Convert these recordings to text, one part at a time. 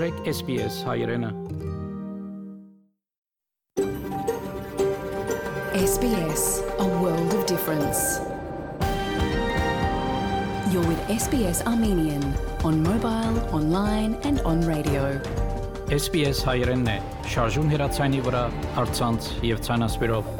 մտրեք SPS հայրենը։ SBS, a world of difference. You're with SBS Armenian on mobile, online, and on radio. SPS հայրենն է, շարժուն հեռացանի վրա, արցանց եւ ցանասպիրով։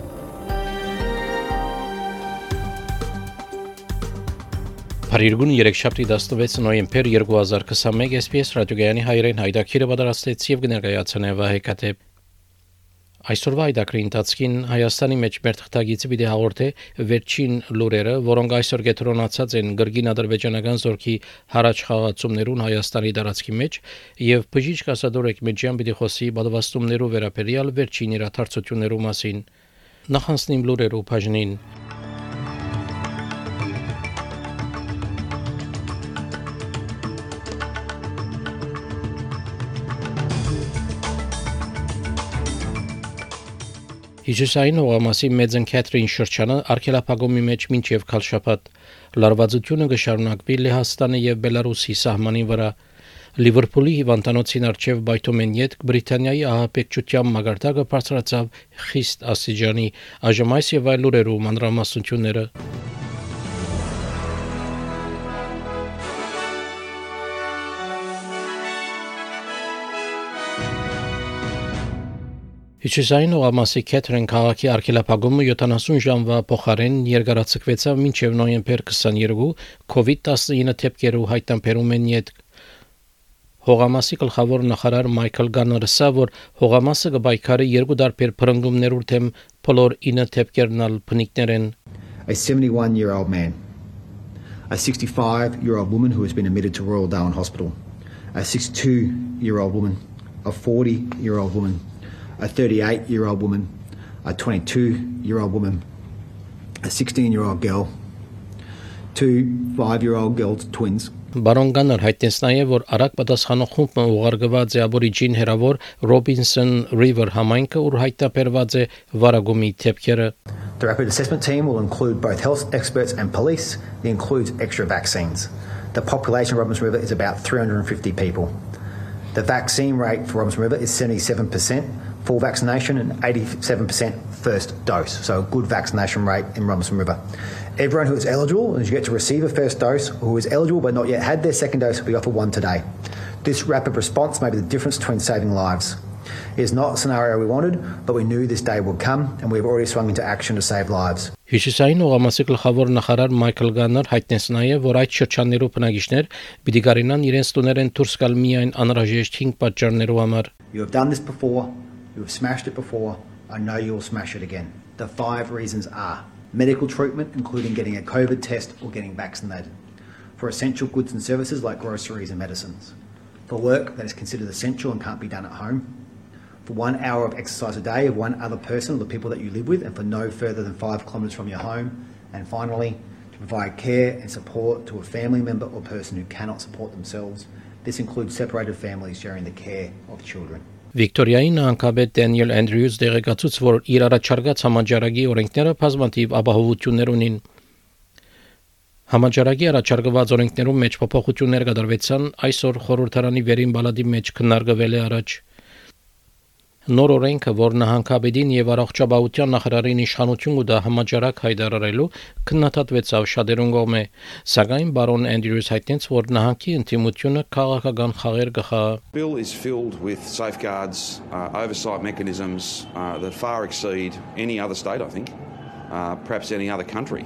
Փարիգուն 3-շաբթի 16 նոյեմբեր 2021 SPS ռադիոգյանի հայրեն հայդակիրը պատրաստեց եւ կներկայացնե Վահեկատե Այսօրվա այդակրի ընթացքին Հայաստանի մեջ մեր թղթագիծը պիտի հաղորդե վերջին լուրերը, որոնք այսօր կետրոնացած են գրգին ադրբեջանական զորքի հարաճ խաղացումներուն Հայաստանի տարածքի մեջ եւ բժիշկ Ասադոր Էկմեջյան պիտի խոսի բադվաստումներով վերաբերյալ վերջին իրադարձություններու մասին։ Նախանցնիմ լուրերով բաժնին Հիշուսային օղամասի Մեծն Քեթրին շրջանը արքելափագոմի մեջ մինչև քալշապատ լարվածությունը կշարունակվի Լեհաստանի եւ Բելարուսի սահմանի վրա Լիվերպուլի հիվանդանոցին արչև բայթոմեն յետ Բրիտանիայի ահապեկչության մագարտակը բարձրացավ խիստ ասիջանի այժմ այս եւ այլ լուրերու մանրամասնությունները Հիշուսային օղամասի Քեթրին քաղաքի արքելափագումը 70 ժամվա փոխարեն երկարացկվեցավ մինչև նոյեմբեր 22 COVID-19 թեփկերու հայտնաբերում են յետ Հողամասի գլխավոր նախարար Մայքլ Գաները ասա, որ հողամասը կբայքարի երկու դարբեր փրկումներու թեմ բոլոր 9 թեփկերնալ փնիկներ են A 71 year old man, a 65 year old woman who has been admitted to Royal Darwin Hospital, a 62 year old woman, a 40 year old woman, a 38 year old woman, a 22 year old woman, a 16 year old girl, two five year old girls, twins. Բարոն Գաններ հայտնեց նաև, որ արագ պատասխանող խումբը ուղարկված է աբորիջին հերավոր Robinson River համայնքը, ուր հայտնաբերված է վարագումի թեփքերը։ The rapid assessment team will include both health experts and police. It includes extra vaccines. The population of Robinson River is about 350 people. The vaccine rate for Robinson River is 77%, full vaccination and 87% first dose. So a good vaccination rate in Robinson River. Everyone who is eligible, as you get to receive a first dose, who is eligible but not yet had their second dose, will be offered one today. This rapid response may be the difference between saving lives. It is not a scenario we wanted, but we knew this day would come, and we've already swung into action to save lives. Հիշուսային օղամասի գլխավոր նախարար Մայքլ Գաններ հայտնեց նաև, որ այդ շրջաններու բնակիչներ պիտի գարինան իրենց տուներեն դուրս գալ միայն անհրաժեշտ 5 պատճառներով համար։ You have done this before, you have smashed it before, I know you will smash it again. The five reasons are medical treatment, including getting a COVID test or getting vaccinated, for essential goods and services like groceries and medicines, for work that is considered essential and can't be done at home, for one hour of exercise a day of one other person or the people that you live with, and for no further than five kilometres from your home, and finally, to provide care and support to a family member or person who cannot support themselves. This includes separated families sharing the care of children. Վիկտորիայի նահանգապետ Դենիել Անդրյուս դեղեկացուց, որ իր առաջարկած համաճարակի օրենքները բազմաթիվ ապահովություններ ունին։ Համաճարակի առաջարկված օրենքներում մեջ փոփոխություններ կատարվեցան այսօր խորհրդարանի վերին բալադի մեջ քննարկվել է առաջ։ Նոր օրենքը, որ նահանգապետին եւ առողջապահության նախարարին իշխանություն կտա համաճարակ հայտարարելու, քննադատվեցավ շատերուն կողմէ, սակայն բարոն Անդրյուս հայտնեց, որ նահանգի ինտիմությունը քաղաքական խաղեր կխա։ bill is filled with safeguards, uh, oversight mechanisms uh, that far exceed any other state, I think, uh, perhaps any other country.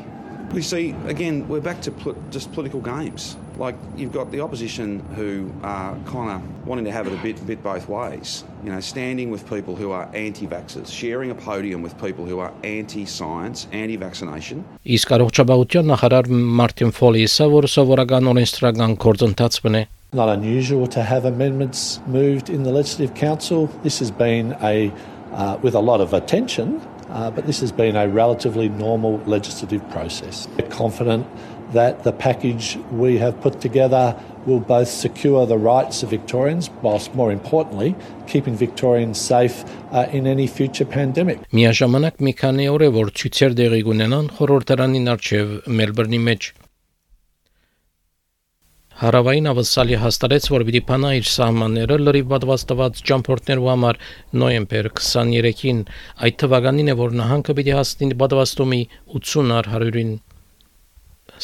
We see, again, we're back to pol- just political games. Like you've got the opposition who are kind of wanting to have it a bit, bit both ways. You know, standing with people who are anti-vaxxers, sharing a podium with people who are anti-science, anti-vaccination. Իսկ առողջապահության նախարար Մարտին Ֆոլիսը, որ սովորական օրենսդրական գործընթաց բնե not unusual to have amendments moved in the Legislative Council. This has been a, uh, with a lot of attention, uh, but this has been a relatively normal legislative process. We're confident that the package we have put together will both secure the rights of Victorians, whilst more importantly, keeping Victorians safe uh, in any future pandemic. Միաժամանակ մի քանի օր է որ ցույցեր դեղի կունենան խորհրդարանին արչև Մելբուրնի մեջ Հարավային ավսալի հաստատեց, որ պիտի փանա իր սահմանները լրիվ պատված տված ճամփորդներու համար նոյեմբեր 23-ին այդ թվականին է որ նահանգը պիտի հասնի պատվաստումի 80 առ 100-ին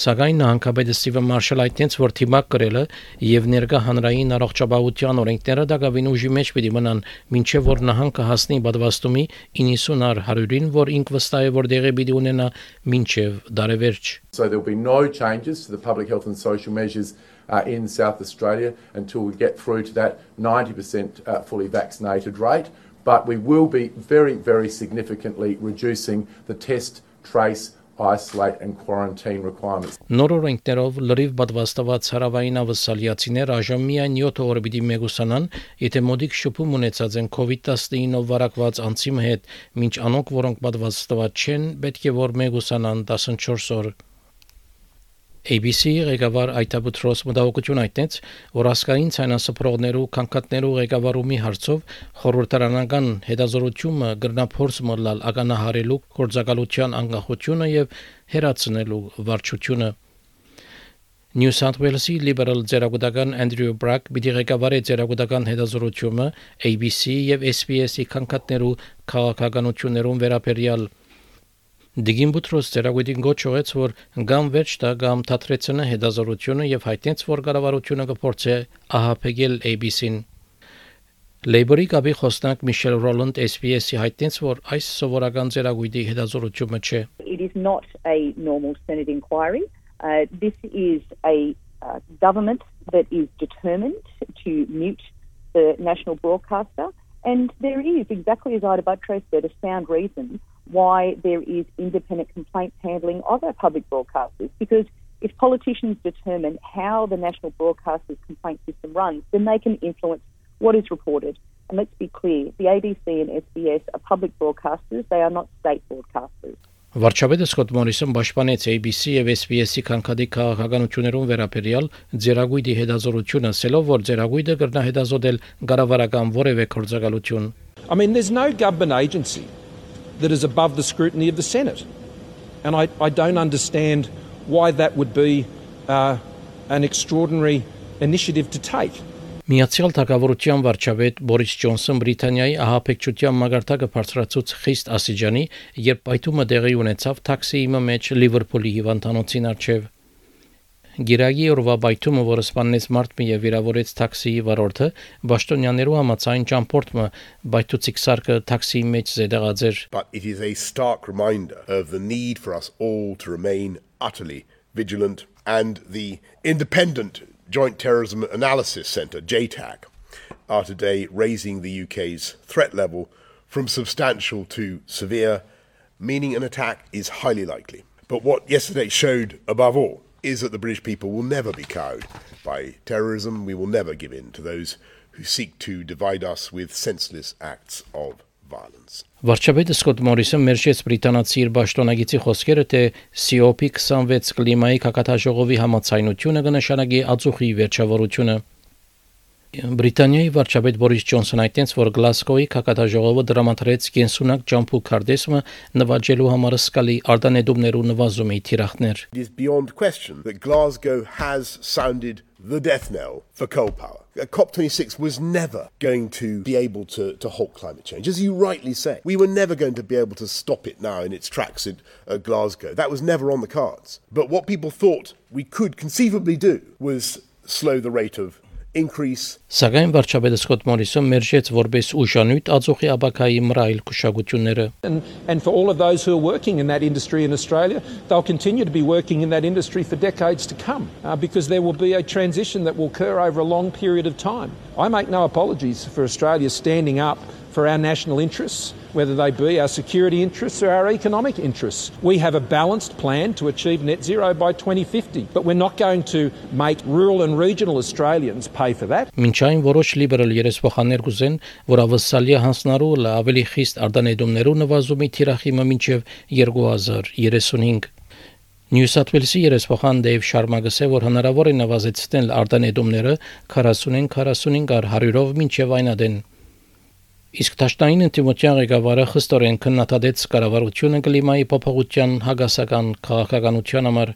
Սակայն նահանգապետը Ստիվեն Մարշալ այդտենց որ թիմակ կրելը եւ ներկա հանրային առողջապահության օրենքները դակավին ուժի մեջ պիտի մնան ինչեւ որ նահանգը հասնի պատվաստումի 90 առ 100-ին որ ինք վստահ է որ դեղի պիտի ունենա ինչեւ դարեվերջ So there'll be no changes to the public health and social measures uh, in South Australia until we get through to that 90% uh, fully vaccinated rate. But we will be very, very significantly reducing the test, trace, isolate and quarantine requirements. Նոր օրենքներով լրիվ պատվաստված հարավային ավսալիացիներ այժմ միայն 7 օր պիտի մեգուսանան, եթե մոդիկ շփում ունեցած են COVID-19-ով վարակված անձի հետ, մինչ անոնք, որոնք պատվաստված չեն, պետք է որ մեգուսանան 14 օր։ ABC ղեկավար Այտաբուտրոս մտահոգություն այդտենց, որ ասկային ցանասփռողներու քանքատներու ղեկավարումի հարցով խորհրդարանական հետազորությունը գրնափորձ մոլալ ականահարելու կորցակալության անկախությունը եւ հերացնելու վարչությունը New South Wales-ի լիբերալ ձերագուտական Andrew Brack պիտի ղեկավարի ձերագուտական հետազորությունը ABC եւ SBS-ի քանքատներու քաղաքականություններուն վերաբերյալ Դիգին Բուտրոս ծերագույտին գոչողեց, որ գամ վերջ տա գամ թատրեցնը հետազորությունը եւ հայտնեց, որ կառավարությունը կփորձի ահապեգել ABC-ին։ Լեյբորի կապի խոսնակ Միշել Ռոլանդ SBS-ի հայտնեց, որ այս սովորական ծերագույտի հետազորությունը չէ։ It is not a normal Senate inquiry. Uh, this is a uh, government that is determined to mute the national broadcaster, and there is, exactly as Ida Buttrose said, a sound reason why there is independent complaint handling of our public broadcasters because if politicians determine how the national broadcasters complaint system runs, then they can influence what is reported. And let's be clear, the ABC and SBS are public broadcasters, they are not state broadcasters. Վարչապետը Սկոտ Մորիսոն պաշտպանեց ABC եւ SBS-ի քանքադի քաղաքականություններուն վերաբերյալ ձերագույդի հետազորությունը, ասելով, որ ձերագույդը կրնա հետազոտել գարավարական որևէ կորցակալություն։ I mean, there's no government agency that is above the scrutiny of the Senate. And I, I don't understand why that would be uh, an extraordinary initiative to take. Միացյալ Թագավորության վարչապետ Բորիս Ջոնսոն Բրիտանիայի ահապեկչության մագարտակը բարձրացուց խիստ ասիջանի, երբ պայթումը տեղի ունեցավ տաքսիի մեջ Լիվերպուլի հիվանդանոցին արչև։ Գիրագի օրվա բայթումը, որը սպանեց մարտը եւ վիրավորեց տաքսիի վարորդը, Բաշտոնյաներու համացային ճամփորդը բայթուցիկ սարքը տաքսիի մեջ զեդեղաձեր։ But it is a stark reminder of the need for us all to remain utterly vigilant and the independent Joint Terrorism Analysis Centre, JTAC, are today raising the UK's threat level from substantial to severe, meaning an attack is highly likely. But what yesterday showed above all is that the British people will never be cowed by terrorism. We will never give in to those who seek to divide us with senseless acts of violence. Վարչապետը Սկոտ Մորիսը մերժեց բրիտանացի իր պաշտոնագիծի խոսքերը, թե COP26 կլիմայի կակատաժողովի համացայնությունը կնշանակի ածուխի վերջավորությունը։ Բրիտանիայի վարչապետ Բորիս Ջոնսոնը այդտենց որ Գլասկոյի կակատաժողովը դրամատրեց կենսունակ ջամփու քարտեզը նվաճելու համար սկալի արտանետումներու նվազումի թիրախներ։ It is beyond question that Glasgow has sounded the death knell for coal power. COP26 was never going to be able to, to halt climate change. As you rightly say, we were never going to be able to stop it now in its tracks at, at Glasgow. That was never on the cards. But what people thought we could conceivably do was slow the rate of increase Սակայն վարչապետը Սկոտ Մորիսը մերժեց որպես ուժանույթ ածուխի աբակայի մռայլ քուշագությունները։ And, and for all of those who are working in that industry in Australia, they'll continue to be working in that industry for decades to come uh, because there will be a transition that will occur over a long period of time. I make no apologies for Australia standing up for our national interests, whether they be our security interests or our economic interests. We have a balanced plan to achieve net zero by 2050, but we're not going to make rural and regional Australians pay for that. Մինչ այն որոշ լիբերալ երեսփոխաններ կուզեն, որ ավսալիա հանցնարու լա ավելի խիստ արտանետումներու նվազումի թիրախիմը մինչև 2035 Նյու Սաթ Ուելսի երեսփոխան Դեյվ Շարմա գսե որ հնարավոր է նվազեցնել արտանետումները 40-ին 45 առ 100-ով մինչև այնադեն Իսկ Տաշտային ինտիմության ղեկավարը խստորեն քննադատեց կառավարությունը կլիմայի փոփոխության հագասական քաղաքականության համար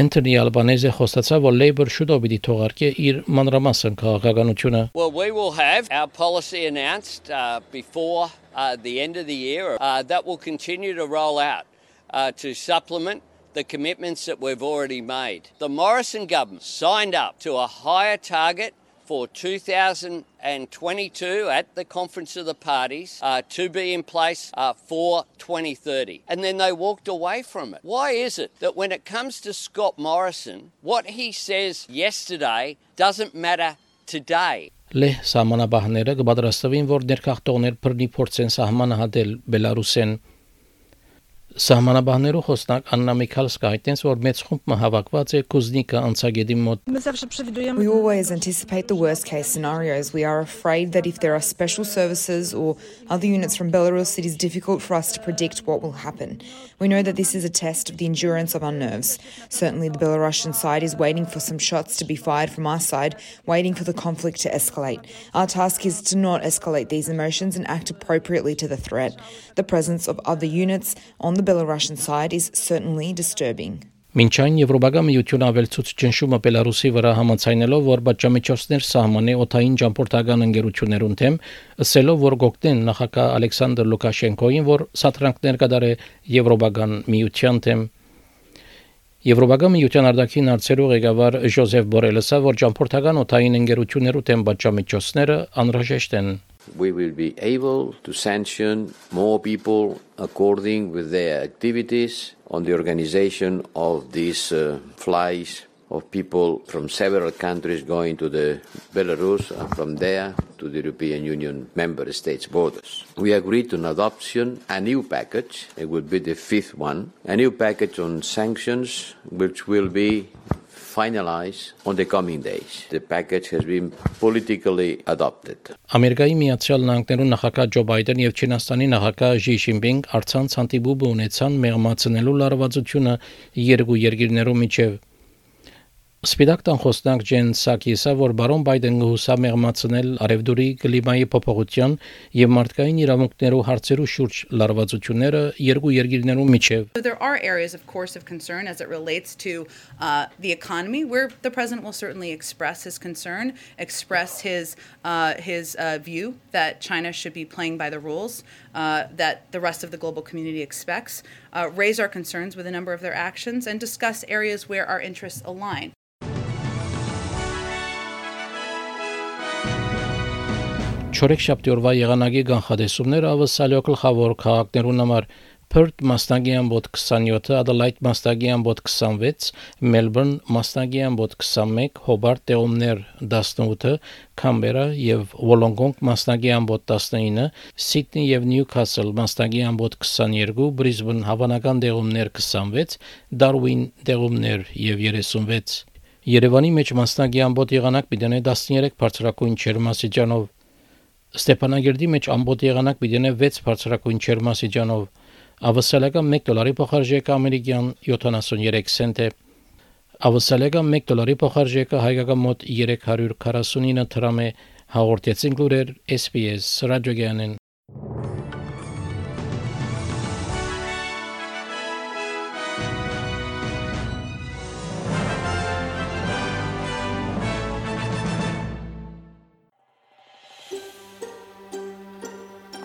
Անտոնի Ալբանեզը խոստացավ, որ Labour շուտով պիտի թողարկի իր մանրամասն քաղաքականությունը։ Well, we will have our policy announced uh, before uh, the end of the year. Uh, that will continue to roll out uh, to supplement the commitments that we've already made. The Morrison government signed up to a higher target for 2022 at the Conference of the Parties uh, to be in place uh, for 2030. And then they walked away from it. Why is it that when it comes to Scott Morrison, what he says yesterday doesn't matter today? Լեհ սահմանաբահները կպատրաստվին, որ ներքաղտողներ բռնի փորձեն սահմանը հատել Բելարուսեն Սահմանաբաններու խոսնակ Աննա Միքալսկա հայտնեց, որ մեծ խումբ հավաքված է Կուզնիկը անցագետի մոտ։ We always anticipate the worst case scenarios. We are afraid that if there are special services or other units from Belarus, it is difficult for us to predict what will happen. We know that this is a test of the endurance of our nerves. Certainly, the Belarusian side is waiting for some shots to be fired from our side, waiting for the conflict to escalate. Our task is to not escalate these emotions and act appropriately to the threat. The presence of other units on the the Belarusian side is certainly disturbing. Մինչ այն Եվրոպական միությունը ավելցուց ճնշումը Բելարուսի վրա համաձայնելով, որ բաժամիջոցներ սահմանի օթային ճամփորդական ընկերություններուն թեմ, ասելով, որ գոկտեն նախագահ Ալեքսանդր Լուկաշենկոին, որ սաթրանքներ կդարե Եվրոպական միության թեմ Եվրոպական միության արտաքին հարցերու ղեկավար Ժոզեֆ Բորելսը, որ ճամփորդական օթային ընկերություններու թեմ բաժամիջոցները անհրաժեշտ են we will be able to sanction more people according with their activities on the organization of these uh, flights of people from several countries going to the Belarus and from there to the European Union member states borders. We agreed on adoption a new package, it would be the fifth one, a new package on sanctions which will be finalize on the coming days. The package has been politically adopted. Ամերիկայի Միացյալ Նահանգներու նախագահ Ջո Բայդեն եւ Չինաստանի նախագահ Ժի Շինպինգ արցանց հանդիպում ունեցան մեղմացնելու լարվածությունը երկու երկիրներու միջև Սպիտակ տան խոսնակ Ջեն Սակիսը, որ բարոն Բայդենը հուսամեղմացնել արևդուրի կլիմայի փոփոխության եւ մարդկային իրավունքներու հարցերու շուրջ լարվածությունները երկու երկիրներու միջև. There are areas of course of concern as it relates to uh, the economy where the president will certainly express his concern, express his uh, his uh, view that China should be playing by the rules uh, that the rest of the global community expects, uh, raise our concerns with a number of their actions and discuss areas where our interests align. Չորեքշաբթի օրվա եղանակի կանխատեսումները ավսալյո գլխավոր քաղաքներուն համար. Perth մասնագի ամբոտ 27, Adelaide մասնագի ամբոտ 26, Melbourne մասնագի ամբոտ 21, Hobart տեղումներ 18, Canberra եւ Wollongong մասնագի ամբոտ 19, Sydney եւ Newcastle մասնագի ամբոտ 22, Brisbane հավանական տեղումներ 26, Darwin տեղումներ եւ 36 Երևանի մեջ մասնագի ամբոտ եղանակ պիտի 13 բարձրակույն չերմասիջանով Ստեփանագերդի մեջ ամբողջ եղանակ պիտի 6 բարձրակույն չերմասիջանով ավսալական 1 դոլարի փոխարժեքը ամերիկյան 73 سنت է ավսալական 1 դոլարի փոխարժեքը հայկական մոտ 349 դրամ է հաղորդեցին լուրեր SPS ռադիոգյանեն